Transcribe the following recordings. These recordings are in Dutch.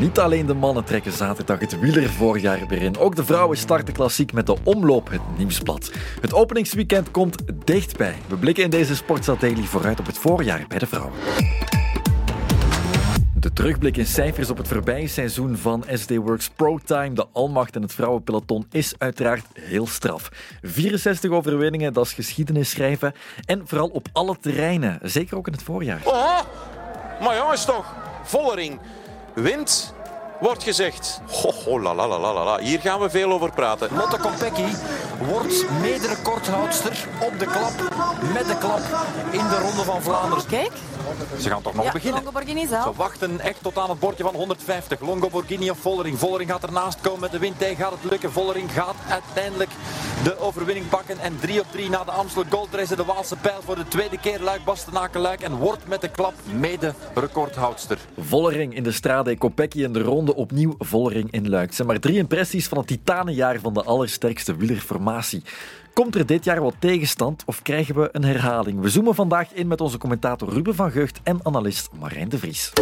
Niet alleen de mannen trekken zaterdag het wielervoorjaar weer in. Ook de vrouwen starten klassiek met de omloop het nieuwsblad. Het openingsweekend komt dichtbij. We blikken in deze sportsatellie vooruit op het voorjaar bij de vrouwen. De terugblik in cijfers op het voorbije seizoen van SD Works Pro Time, de almacht en het vrouwenpeloton, is uiteraard heel straf. 64 overwinningen, dat is geschiedenis schrijven. En vooral op alle terreinen, zeker ook in het voorjaar. Oh, maar jongens toch, Vollering wint, wordt gezegd. Ho, ho, la, la, la, la, la. Hier gaan we veel over praten. Lotte Kopecky wordt mederecordhoudster op de klap, met de klap in de Ronde van Vlaanderen. Kijk, Ze gaan toch nog ja, beginnen. Ze wachten echt tot aan het bordje van 150. Longo Borghini of Vollering. Vollering gaat ernaast komen met de windtij. Gaat het lukken? Vollering gaat uiteindelijk de overwinning pakken. En 3 op 3 na de Amstel Gold Race. De Waalse pijl voor de tweede keer Luik Bastenaken Luik. En wordt met de klap mede recordhoudster. Vollering in de Strade Kopecky en de ronde opnieuw Vollering in Luik. Het zijn maar drie impressies van het titanenjaar van de allersterkste wielerformatie. Komt er dit jaar wat tegenstand of krijgen we een herhaling? We zoomen vandaag in met onze commentator Ruben van Gucht en analist Marijn de Vries.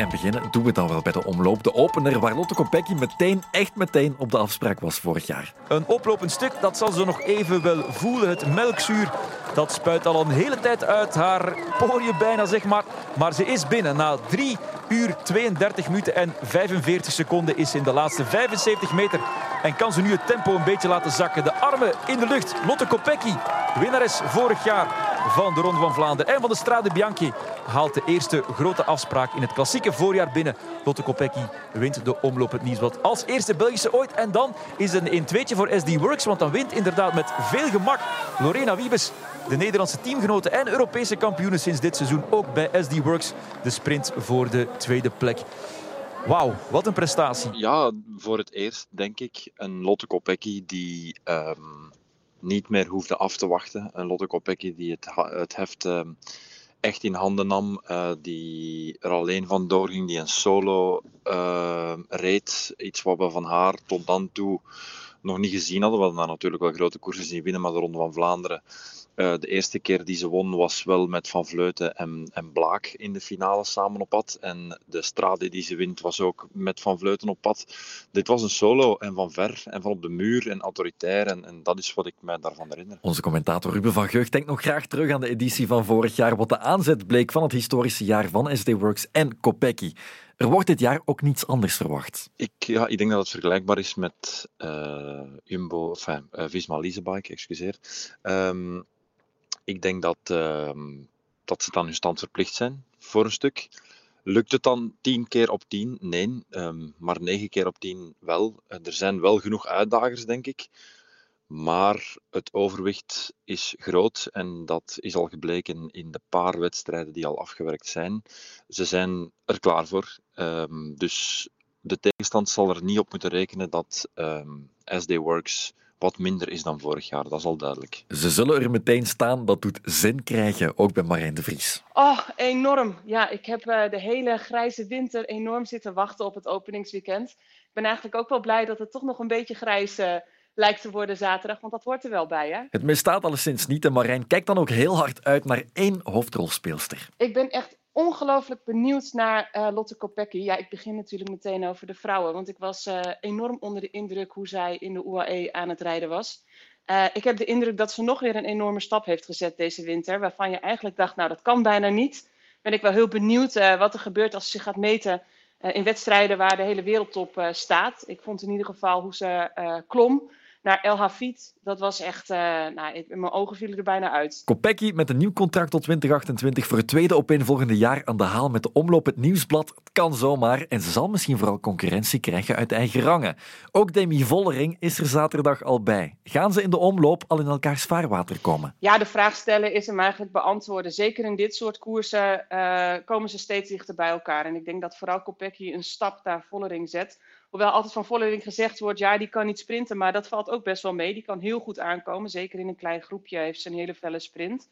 En beginnen doen we dan wel bij de omloop. De opener waar Lotte Kopecky meteen, echt meteen op de afspraak was vorig jaar. Een oplopend stuk, dat zal ze nog even wel voelen. Het melkzuur, dat spuit al een hele tijd uit haar poriën bijna, zeg maar. Maar ze is binnen. Na 3 uur 32 minuten en 45 seconden is ze in de laatste 75 meter. En kan ze nu het tempo een beetje laten zakken. De armen in de lucht. Lotte Kopecky, winnares vorig jaar van de Ronde van Vlaanderen en van de Strade Bianchi, haalt de eerste grote afspraak in het klassieke voorjaar binnen. Lotte Kopecky wint de omloop het nieuwsblad als eerste Belgische ooit. En dan is het een 1-2'tje voor SD Works, want dan wint inderdaad met veel gemak Lorena Wiebes, de Nederlandse teamgenote en Europese kampioene sinds dit seizoen, ook bij SD Works, de sprint voor de tweede plek. Wauw, wat een prestatie. Ja, voor het eerst denk ik een Lotte Kopecky die ehm, niet meer hoefde af te wachten. Een Lotte Kopecky die het, het heft ehm, echt in handen nam, eh, die er alleen van doorging, die een solo ehm, reed. Iets wat we van haar tot dan toe nog niet gezien hadden. We hadden haar natuurlijk wel grote koersen zien winnen, maar de Ronde van Vlaanderen eh, de eerste keer die ze won was wel met Van Vleuten en, en Blaak in de finale samen op pad. En de strade die ze wint was ook met Van Vleuten op pad. Dit was een solo en van ver en van op de muur en autoritair. En, en dat is wat ik mij daarvan herinner. Onze commentator Ruben van Gucht denkt nog graag terug aan de editie van vorig jaar, wat de aanzet bleek van het historische jaar van SD Works en Kopecky. Er wordt dit jaar ook niets anders verwacht. Ik, ja, ik denk dat het vergelijkbaar is met eh, Jumbo, enfin, eh, Visma Leasebike, excuseer. Ehm, ik denk dat, ehm, dat ze dan hun stand verplicht zijn, voor een stuk. Lukt het dan 10 keer op 10? Nee, ehm, maar 9 keer op 10 wel. Eh, Er zijn wel genoeg uitdagers, denk ik. Maar het overwicht is groot en dat is al gebleken in de paar wedstrijden die al afgewerkt zijn. Ze zijn er klaar voor. Ehm, dus de tegenstand zal er niet op moeten rekenen dat SD Works wat minder is dan vorig jaar. Dat is al duidelijk. Ze zullen er meteen staan, dat doet zin krijgen, ook bij Marijn de Vries. Oh, enorm. Ja, ik heb eh, de hele grijze winter enorm zitten wachten op het openingsweekend. Ik ben eigenlijk ook wel blij dat het toch nog een beetje grijs eh, lijkt te worden zaterdag, want dat hoort er wel bij, hè? Het misstaat alleszins niet en Marijn kijkt dan ook heel hard uit naar één hoofdrolspeelster. Ik ben echt ongelooflijk benieuwd naar eh, Lotte Kopecky. Ja, ik begin natuurlijk meteen over de vrouwen, want ik was eh, enorm onder de indruk hoe zij in de UAE aan het rijden was. Eh, ik heb de indruk dat ze nog weer een enorme stap heeft gezet deze winter, waarvan je eigenlijk dacht, nou dat kan bijna niet. Ben ik wel heel benieuwd wat er gebeurt als ze zich gaat meten in wedstrijden waar de hele wereldtop staat. Ik vond in ieder geval hoe ze klom naar El Hafid. Dat was echt, eh, nou, ik- mijn ogen vielen er bijna uit. Kopecky met een nieuw contract tot 2028 voor het tweede opeenvolgende jaar aan de haal met de omloop het nieuwsblad. Het kan zomaar en ze zal misschien vooral concurrentie krijgen uit eigen rangen. Ook Demi Vollering is er zaterdag al bij. Gaan ze in de omloop al in elkaars vaarwater komen? Ja, de vraag stellen is hem eigenlijk beantwoorden. Zeker in dit soort koersen eh, komen ze steeds dichter bij elkaar. En ik denk dat vooral Kopecky een stap naar Vollering zet. Hoewel altijd van Vollering gezegd wordt, ja, die kan niet sprinten. Maar dat valt ook best wel mee. Die kan heel goed aankomen. Zeker in een klein groepje heeft ze een hele felle sprint.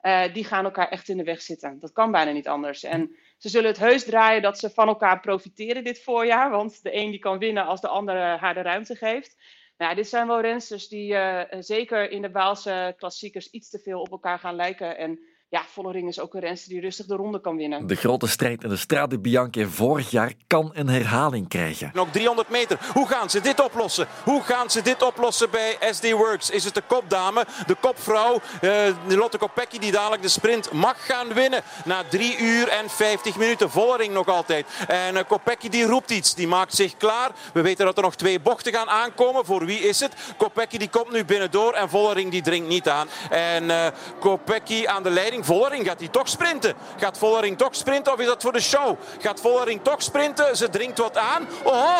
Eh, die gaan elkaar echt in de weg zitten. Dat kan bijna niet anders. En ze zullen het heus draaien dat ze van elkaar profiteren dit voorjaar. Want de een die kan winnen als de ander eh, haar de ruimte geeft. Nou, dit zijn wel rensters die eh, zeker in de Waalse klassiekers iets te veel op elkaar gaan lijken. En ja, Vollering is ook een renster die rustig de ronde kan winnen. De grote strijd in de Strade Bianche vorig jaar kan een herhaling krijgen. Nog 300 meter. Hoe gaan ze dit oplossen? Hoe gaan ze dit oplossen bij SD Works? Is het de kopdame, de kopvrouw, uh, Lotte Kopecky die dadelijk de sprint mag gaan winnen? Na 3 uur en 50 minuten. Vollering nog altijd. En uh, Kopecky die roept iets. Die maakt zich klaar. We weten dat er nog twee bochten gaan aankomen. Voor wie is het? Kopecky die komt nu binnendoor en Vollering die dringt niet aan. En uh, Kopecky aan de leiding. Vollering gaat hij toch sprinten. Gaat Vollering toch sprinten of is dat voor de show? Gaat Vollering toch sprinten? Ze dringt wat aan. Oh,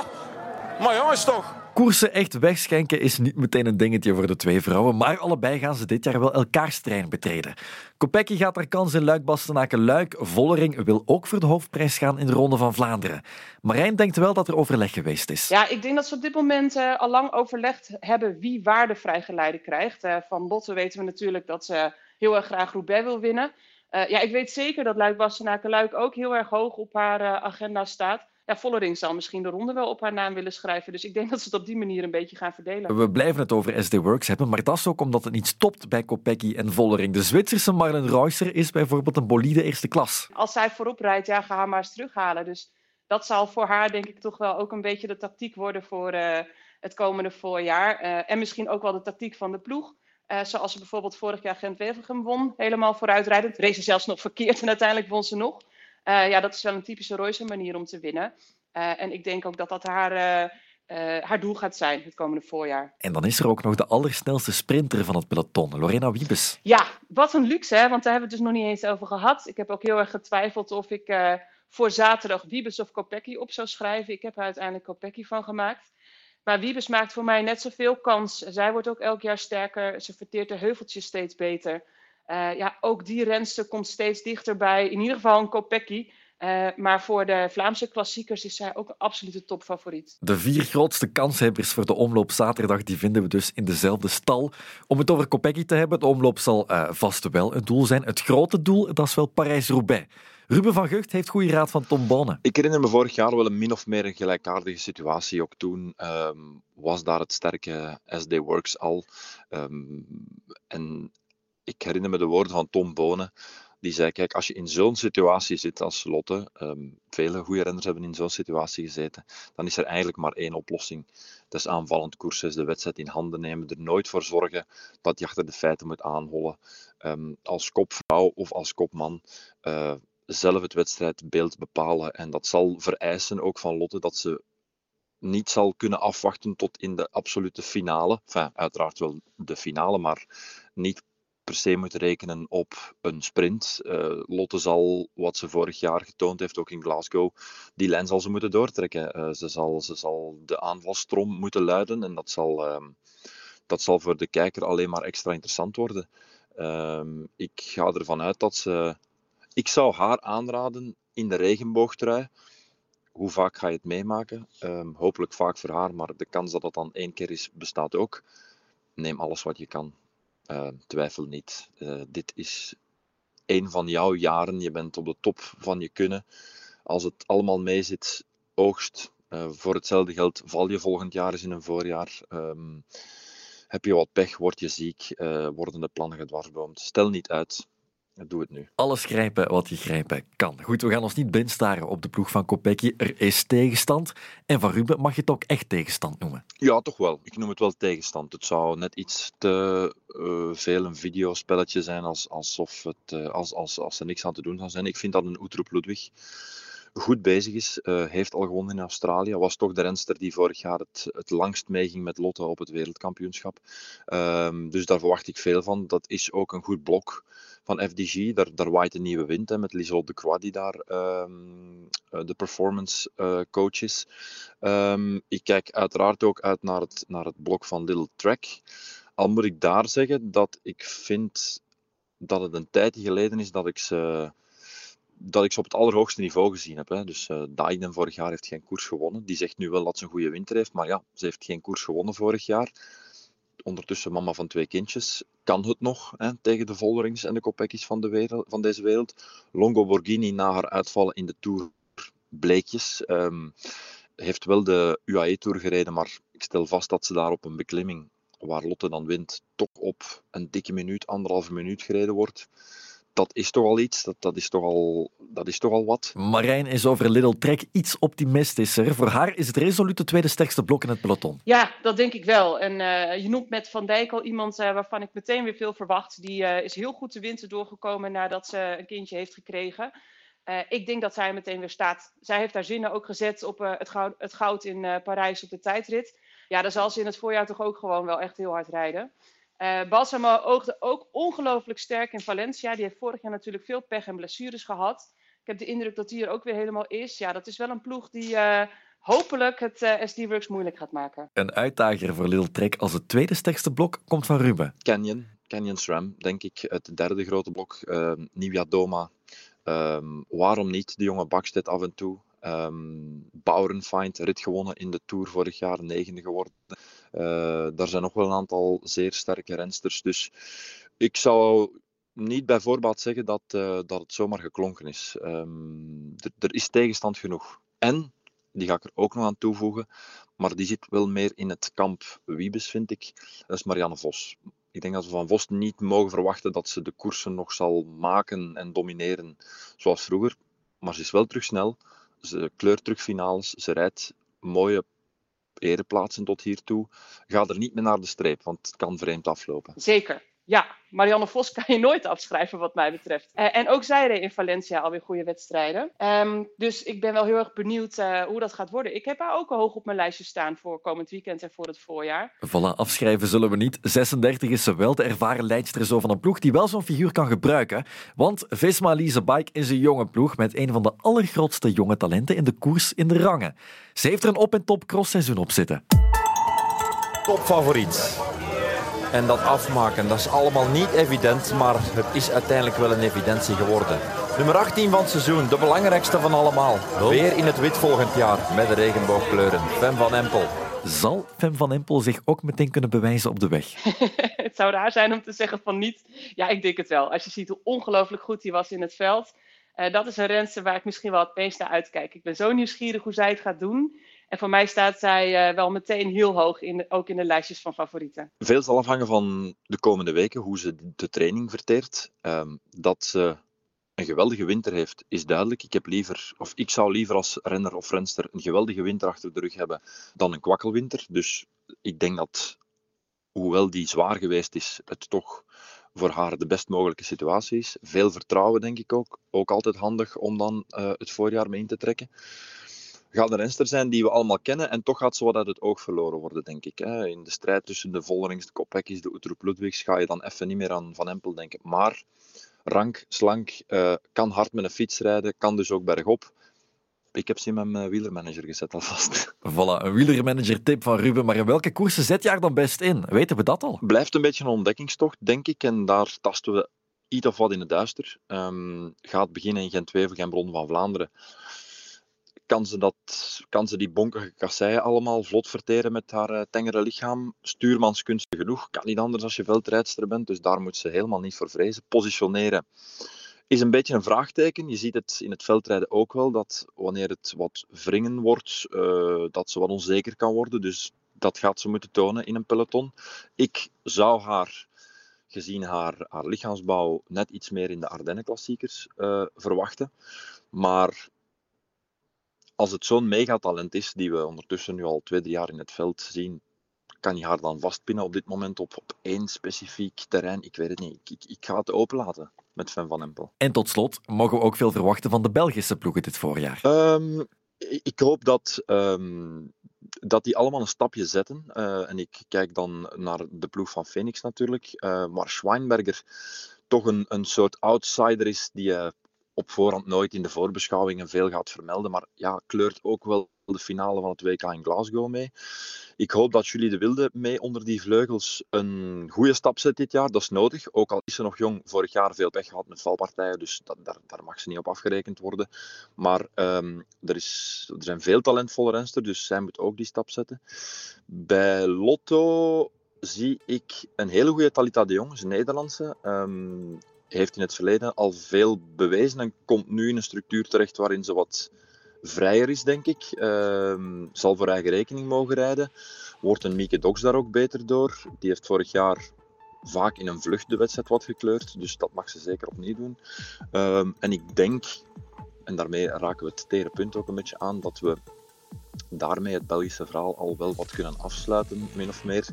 maar jongens toch. Koersen echt wegschenken is niet meteen een dingetje voor de twee vrouwen, maar allebei gaan ze dit jaar wel elkaars trein betreden. Kopecky gaat haar kans in Luik Bastenaken Luik. Vollering wil ook voor de hoofdprijs gaan in de Ronde van Vlaanderen. Marijn denkt wel dat er overleg geweest is. Ja, ik denk dat ze op dit moment uh, al lang overlegd hebben wie waar de vrijgeleide krijgt. Uh, van Lotte weten we natuurlijk dat ze heel erg graag Roubaix wil winnen. Uh, ja, ik weet zeker dat Luik Bastenaken Luik ook heel erg hoog op haar agenda staat ja, Vollering zal misschien de ronde wel op haar naam willen schrijven. Dus ik denk dat ze het op die manier een beetje gaan verdelen. We blijven het over SD Works hebben, maar dat is ook omdat het niet stopt bij Kopecky en Vollering. De Zwitserse Marlen Reusser is bijvoorbeeld een bolide eerste klas. Als zij voorop rijdt, ja, ga haar maar eens terughalen. Dus dat zal voor haar denk ik toch wel ook een beetje de tactiek worden voor uh, het komende voorjaar. En misschien ook wel de tactiek van de ploeg. Uh, zoals ze bijvoorbeeld vorig jaar Gent-Wevelgem won, helemaal vooruitrijdend. Race zelfs nog verkeerd en uiteindelijk won ze nog. Uh, ja, dat is wel een typische Royce manier om te winnen. Uh, en ik denk ook dat dat haar, haar doel gaat zijn het komende voorjaar. En dan is er ook nog de allersnelste sprinter van het peloton, Lorena Wiebes. Ja, wat een luxe, hè? want daar hebben we het dus nog niet eens over gehad. Ik heb ook heel erg getwijfeld of ik voor zaterdag Wiebes of Kopecky op zou schrijven. Ik heb er uiteindelijk Kopecky van gemaakt. Maar Wiebes maakt voor mij net zoveel kans. Zij wordt ook elk jaar sterker. Ze verteert de heuveltjes steeds beter. Uh, ja, ook die renster komt steeds dichterbij. In ieder geval een Kopecky. Uh, maar voor de Vlaamse klassiekers is zij ook een absolute topfavoriet. De vier grootste kanshebbers voor de omloop zaterdag die vinden we dus in dezelfde stal. Om het over Kopecky te hebben, de omloop zal uh, vast wel een doel zijn. Het grote doel, dat is wel Parijs-Roubaix. Ruben van Gucht heeft goede raad van Tom Bonne. Ik herinner me vorig jaar wel een min of meer een gelijkaardige situatie. Ook toen um, was daar het sterke SD Works al. Um, en ik herinner me de woorden van Tom Bonen. Die zei: Kijk, als je in zo'n situatie zit als Lotte, um, vele goede renners hebben in zo'n situatie gezeten, dan is er eigenlijk maar één oplossing. Dat aanvallend koersen, de wedstrijd in handen nemen, er nooit voor zorgen dat je achter de feiten moet aanhollen. Um, als kopvrouw of als kopman. Uh, zelf het wedstrijdbeeld bepalen. En dat zal vereisen ook van Lotte dat ze niet zal kunnen afwachten tot in de absolute finale. Enfin, uiteraard wel de finale, maar niet per se moeten rekenen op een sprint. Uh, Lotte zal, wat ze vorig jaar getoond heeft, ook in Glasgow, die lijn zal ze moeten doortrekken. Uh, ze, zal, ze zal de aanvalstroom moeten luiden en dat zal, uh, dat zal voor de kijker alleen maar extra interessant worden. Ehm, ik ga ervan uit dat ze... Ik zou haar aanraden in de regenboogtrui. Hoe vaak ga je het meemaken? Ehm, hopelijk vaak voor haar, maar de kans dat dat dan één keer is, bestaat ook. Neem alles wat je kan. Uh, twijfel niet. Uh, dit is een van jouw jaren. Je bent op de top van je kunnen. Als het allemaal mee zit, oogst. Uh, voor hetzelfde geld val je volgend jaar eens in een voorjaar. Um, heb je wat pech, word je ziek, worden de plannen gedwarsboomd. Stel niet uit. Doe het nu. Alles grijpen wat je grijpen kan. Goed, we gaan ons niet blind staren op de ploeg van Kopecky. Er is tegenstand. En van Ruben mag je het ook echt tegenstand noemen. Ja, toch wel. Ik noem het wel tegenstand. Het zou net iets te uh, veel een videospelletje zijn als, alsof het, uh, als, als, als er niks aan te doen zou zijn. Ik vind dat een Oetroep Ludwig goed bezig is. Uh, heeft al gewonnen in Australië. Was toch de renster die vorig jaar het, het langst meeging met Lotte op het wereldkampioenschap. Um, dus daar verwacht ik veel van. Dat is ook een goed blok van FDG. Daar, daar waait een nieuwe wind hè, met Liesel de Croix die daar um, de performance uh, coach is. Um, ik kijk uiteraard ook uit naar het, naar het blok van Little Track. Al moet ik daar zeggen dat ik vind dat het een tijdje geleden is dat ik ze dat ik ze op het allerhoogste niveau gezien heb. Hè. Dus uh, Daiden vorig jaar heeft geen koers gewonnen. Die zegt nu wel dat ze een goede winter heeft, maar ja, ze heeft geen koers gewonnen vorig jaar. Ondertussen mama van twee kindjes. Kan het nog hè, tegen de Vollerings en de Kopeckis van, de wereld, van deze wereld? Longo Borghini na haar uitvallen in de Tour bleekjes. Um, heeft wel de UAE-tour gereden, maar ik stel vast dat ze daar op een beklimming waar Lotte dan wint, toch op een dikke minuut, anderhalve minuut gereden wordt dat is toch al iets, dat, dat, is toch al, dat is toch al wat. Marijn is over Little Trek iets optimistischer. Voor haar is het resoluut de tweede sterkste blok in het peloton. Ja, dat denk ik wel. En uh, je noemt met Van Dijk al iemand uh, waarvan ik meteen weer veel verwacht. Die uh, is heel goed de winter doorgekomen nadat ze een kindje heeft gekregen. ik denk dat zij meteen weer staat. Zij heeft haar zinnen ook gezet op het goud, het, goud, in Parijs op de tijdrit. Ja, dan zal ze in het voorjaar toch ook gewoon wel echt heel hard rijden. Uh, Balsamo oogde ook ongelooflijk sterk in Valencia. Die heeft vorig jaar natuurlijk veel pech en blessures gehad. Ik heb de indruk dat hij er ook weer helemaal is. Ja, dat is wel een ploeg die uh, hopelijk het uh, SD-Works moeilijk gaat maken. Een uitdager voor Lil Trek als het tweede sterkste blok komt van Ruben. Canyon, Canyon SRAM, denk ik. Het derde grote blok. Uh, Nieuwia Doma. Um, waarom niet de jonge Bakstedt af en toe? Um, Bauernfeind, rit gewonnen in de Tour vorig jaar, negende geworden. Uh, daar zijn nog wel een aantal zeer sterke rensters. Dus ik zou niet bij voorbaat zeggen dat, uh, dat het zomaar geklonken is. Um, er is tegenstand genoeg. En, die ga ik er ook nog aan toevoegen, maar die zit wel meer in het kamp Wiebes, vind ik. Dat is Marianne Vos. Ik denk dat we van Vos niet mogen verwachten dat ze de koersen nog zal maken en domineren zoals vroeger. Maar ze is wel terug snel. Ze kleurt terug finales. Ze rijdt mooie ereplaatsen tot hiertoe. Ga er niet meer naar de streep, want het kan vreemd aflopen. Zeker. Ja, Marianne Vos kan je nooit afschrijven wat mij betreft. Uh, en ook zij reed in Valencia alweer goede wedstrijden. Um, dus ik ben wel heel erg benieuwd uh, hoe dat gaat worden. Ik heb haar ook al hoog op mijn lijstje staan voor komend weekend en voor het voorjaar. Voilà, afschrijven zullen we niet. 36 is ze wel de ervaren leidster zo van een ploeg die wel zo'n figuur kan gebruiken. Want Visma Lise Bike is een jonge ploeg met een van de allergrootste jonge talenten in de koers in de rangen. Ze heeft er een op- en top crossseizoen op zitten. Topfavoriet. En dat afmaken, dat is allemaal niet evident, maar het is uiteindelijk wel een evidentie geworden. Nummer 18 van het seizoen, de belangrijkste van allemaal. Weer in het wit volgend jaar, met de regenboogkleuren. Fem van Empel. Zal Fem van Empel zich ook meteen kunnen bewijzen op de weg? het zou raar zijn om te zeggen van niet. Ja, ik denk het wel. Als je ziet hoe ongelooflijk goed hij was in het veld. Uh, dat is een renster waar ik misschien wel het meest naar uitkijk. Ik ben zo nieuwsgierig hoe zij het gaat doen. En voor mij staat zij uh, wel meteen heel hoog, in ook in de lijstjes van favorieten. Veel zal afhangen van de komende weken, hoe ze de training verteert. Um, dat ze een geweldige winter heeft, is duidelijk. Ik, heb liever, of ik zou liever als renner of renster een geweldige winter achter de rug hebben dan een kwakkelwinter. Dus ik denk dat, hoewel die zwaar geweest is, het toch voor haar de best mogelijke situatie is. Veel vertrouwen, denk ik ook. Ook altijd handig om dan uh, het voorjaar mee in te trekken gaat een renster zijn die we allemaal kennen en toch gaat ze wat uit het oog verloren worden, denk ik. In de strijd tussen de Vollerings, de Kopeckis, de Utroep Ludwigs ga je dan even niet meer aan Van Empel denken. Maar rank, slank, uh, kan hard met een fiets rijden, kan dus ook bergop. Ik heb ze in mijn uh, wielermanager gezet alvast. Voilà, een wielermanager tip van Ruben. Maar in welke koersen zet je haar dan best in? Weten we dat al? Blijft een beetje een ontdekkingstocht, denk ik. En daar tasten we iets of wat in het duister. Um, gaat beginnen in Gent-Wevelgem, Bron van Vlaanderen kan ze, dat, kan ze die bonkige kasseien allemaal vlot verteren met haar uh, tengere lichaam. Stuurmanskunst genoeg, kan niet anders als je veldrijdster bent, dus daar moet ze helemaal niet voor vrezen. Positioneren is een beetje een vraagteken. Je ziet het in het veldrijden ook wel, dat wanneer het wat wringen wordt, uh, dat ze wat onzeker kan worden. Dus dat gaat ze moeten tonen in een peloton. Ik zou haar, gezien haar, haar lichaamsbouw, net iets meer in de Ardennen-klassiekers uh, verwachten. Maar als het zo'n megatalent is, die we ondertussen nu al twee, drie jaar in het veld zien, kan je haar dan vastpinnen op dit moment op, op één specifiek terrein? Ik weet het niet. Ik, ik, ik ga het openlaten met Van Van Empel. En tot slot, mogen we ook veel verwachten van de Belgische ploegen dit voorjaar? Um, ik hoop dat, um, dat die allemaal een stapje zetten. Uh, en ik kijk dan naar de ploeg van Phoenix natuurlijk. Uh, maar Schweinberger toch een, een soort outsider is die uh, op voorhand nooit in de voorbeschouwingen veel gaat vermelden. Maar ja, kleurt ook wel de finale van het WK in Glasgow mee. Ik hoop dat jullie de Wilde mee onder die vleugels een goede stap zet dit jaar. Dat is nodig. Ook al is ze nog jong, vorig jaar veel pech gehad met valpartijen. Dus dat, daar, daar mag ze niet op afgerekend worden. Maar um, er, is, er zijn veel talentvolle rensters, dus zij moet ook die stap zetten. Bij Lotto zie ik een hele goede Talita de Jong, een Nederlandse. Um, heeft in het verleden al veel bewezen en komt nu in een structuur terecht waarin ze wat vrijer is, denk ik. Uh, zal voor eigen rekening mogen rijden. Wordt een Mieke Dox daar ook beter door. Die heeft vorig jaar vaak in een vlucht de wedstrijd wat gekleurd. Dus dat mag ze zeker opnieuw doen. Ehm, en ik denk, en daarmee raken we het tere punt ook een beetje aan, dat we daarmee het Belgische verhaal al wel wat kunnen afsluiten, min of meer.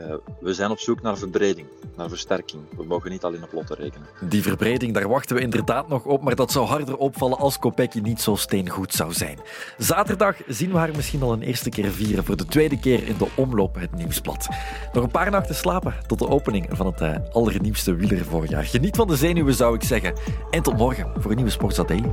Uh, we zijn op zoek naar verbreding, naar versterking. We mogen niet alleen op lotten rekenen. Die verbreding, daar wachten we inderdaad nog op, maar dat zou harder opvallen als Kopecky niet zo steengoed zou zijn. Zaterdag zien we haar misschien al een eerste keer vieren voor de tweede keer in de omloop het nieuwsblad. Nog een paar nachten slapen tot de opening van het uh, allernieuwste wielervoorjaar. Geniet van de zenuwen, zou ik zeggen. En tot morgen voor een nieuwe Sportsa Daily.